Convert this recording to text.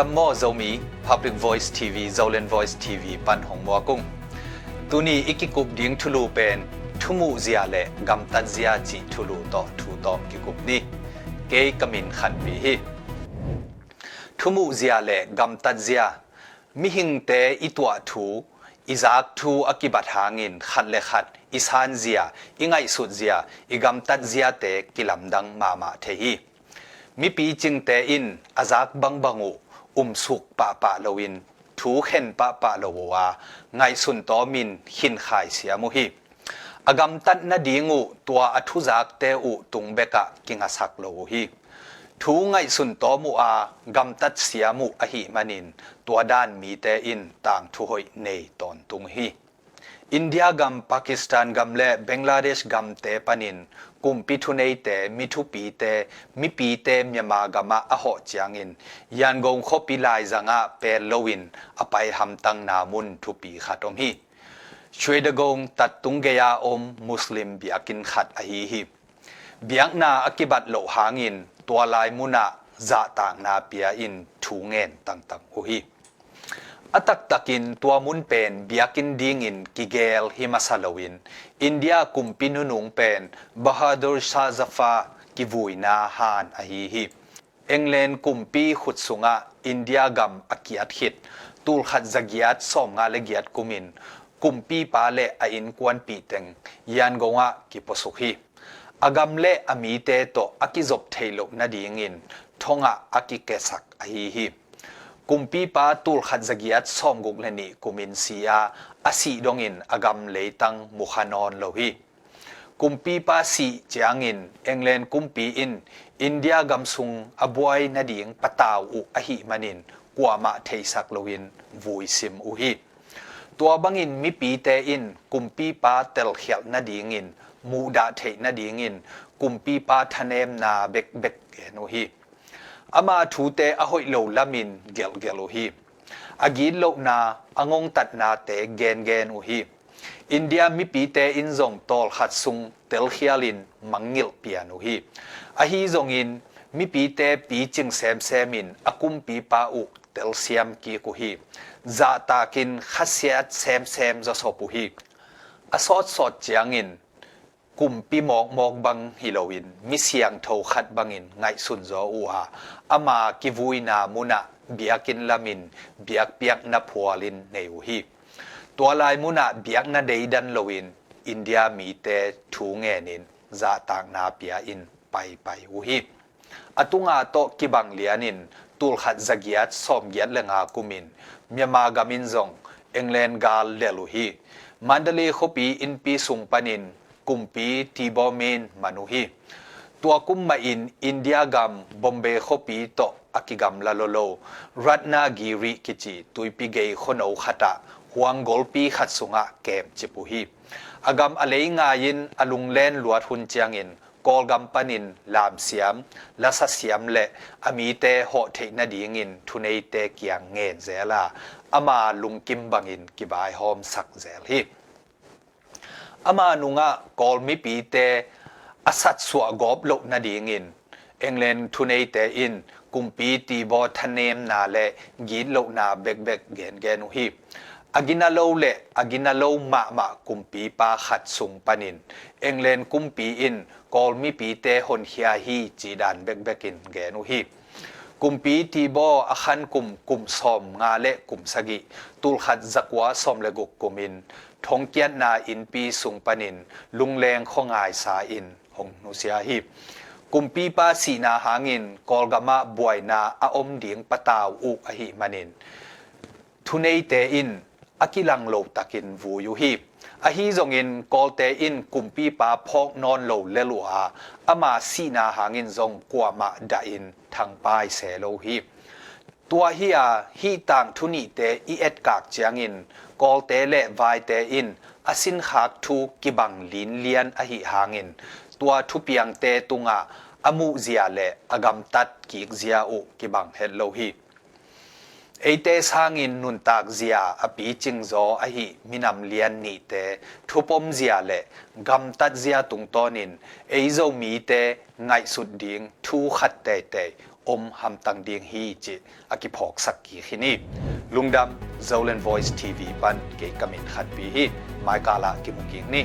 ดัมโมโซมีพาวบิ Public Voice TV z o l a n Voice วีปันหงมัวกุ้งตัวนี้อิกิกุบดิ้งทุลูเป็นทุมูเซียเล่กำตันเซียจีทุลูต่อทูตอมกิกุบนี้เกย์กมินขันบีฮีทุมูเซียเล่กำตันเซียมิหิงเตอิตัวทูอิจากทูอกิบัตหางินขันเลขัดอิสานเซียอิงไอสุดเซียอิกำตันเซียเตกิลำดังมามาเทฮีมิปีจิงเตอินอาจากบังบังอู อุ้มสุกปะปะลวิน ถูเข็นปะปะลววาไงสุนตอมินหินขายเสียมุฮีอากำตัดนาดีงูตัวอัฐุจากเตอุตุงเบกะกิงสักโลฮีถูไงสุนตอมูอากำตัดเสียมูอหิมันิน ตัวด้านมีเตอินต่างถูหอยในตอนตุงฮีอินเดียกำปากิสถานกำและเบงลาเดชกำเตปนิน กุมปิทุเนยเตมิทุปีเตมิปีเตมีมากามาอหอจีงอินยันกงขปิลายจังอาเปรโลวินอไปหำตังนามุนทุปีขัดอมฮีช่วยดกงตัดตุงเกียอมมุสลิมเบียกินขัดอหีฮีเบียงนาอกิบัตโลหางินตัวลายมุนะจะต่างนาเปียอินถูเงินต่างๆอุฮี atak takin tua mun pen biakin dingin kigel himasalawin India kumpinu nung pen Bahadur Shah Zafar kivui na han ahi hi England kumpi khutsunga India gam akiat hit tul khat zagiat som nga legiat kumin kumpi pa le a in kwan pi teng yan gonga ki posukhi agam le ami te to akizop thailo na dingin thonga akikesak ahi hi kumpi pa tul khat zagiat som guk le ni kumin sia asi dongin agam leitang mukhanon lo hi kumpi pa si chiangin england kumpi in india gamsung abuai na ding pataw u ahi manin kwama theisak loin vui sim u hi tua bangin mi pi te in kumpi pa tel khial na dingin mu da thei na dingin kumpi pa thanem na bek bek no hi ama thu te a hoi lo lamin gel gelo hi agin lo na angong tat na te gen gen u hi India mi pi te in zong tol khat sung tel khialin mangil piano hi a hi zong in mi pi te pi ching sem semin akum pi pa u tel siam ki ku hi za ta kin khasiat sem sem zo so pu hi a sot sot chiang in kum pi mok mok bang hilowin mi siang tho khat bangin ngai sun zo u ha ama ki vui na muna biakin lamin biak piak na phualin neu hi ตัวลายมุนาเบียกนาเดดันโลวินอินเดียมีแต่ทูเงนินจาตางนาเปียอิ กุมปีทีบอเมนมานุฮีตัวกุมมาอินอินเดียกัมบอมเบขปีโตอากิกัมลาโลโลรัตนากีริกิจิตุยปิเกยคนเอาขัตะหวงกอลปีขัดสุงะเกมจิปุฮีอากำอเลิงายินอลุงเล่นลวดหุนเจียงอินกอลกัมปนินลามเสียมลาซาเสียมและอมีเตโฮเทนดีงินทุนเอเตเกียงเงินเซลาอามาลุงกิมบังอินกิบายหอมสักเซลฮี ama nunga kol mi pi te asat suwa gop lo na ding in englen thunei te in kumpi ti bo thanem na le gin lo na bek bek gen gen hi aginalo le aginalo ma ma kumpi pa khat sung panin englen kumpi in kol mi pi te hon hia hi chi dan bek bekin genu hi กุมปีทีโบอาคันกุมกุมสอมงาเละกุมสกิตูลขัดจักวาสอมเลกุกกุมินทงเกียนนาอินปีสุงปนิน ลุงแรงข้องายสาอินหงนุเสียหิบกุมปีปาสีนาหางินกอลกามะบวยนาอาอมเดียงปะตาวอุกอหิมานินทุเนเตอิน akilang lo takin vu yu hi a hi zong in kolte in kumpi pa phok non lo lelu a ama sina hangin zong kwa ma da in thang pai se lo hi tua hi a hi tang thuni te i et kak chiang in kolte le vai te in asin khak thu kibang lin lian a hi hangin tua thu piang te tunga amu zia le agam tat ki zia u kibang hello hi เอเตสังอินนุนตากเสียอปีจิงโซอหิมินำเลียนนี่เตทุปมเสียเละกำตัดเสียตุงตอนินเอโซมีเตไงสุดดิงทูขัดเตเตอมหำตังดิงฮีจิอากิพอกสักกีขินีลุงดัำ Zolan Voice วีปันเกกามินขัดปีฮีไมกาละกิมุกิงนี่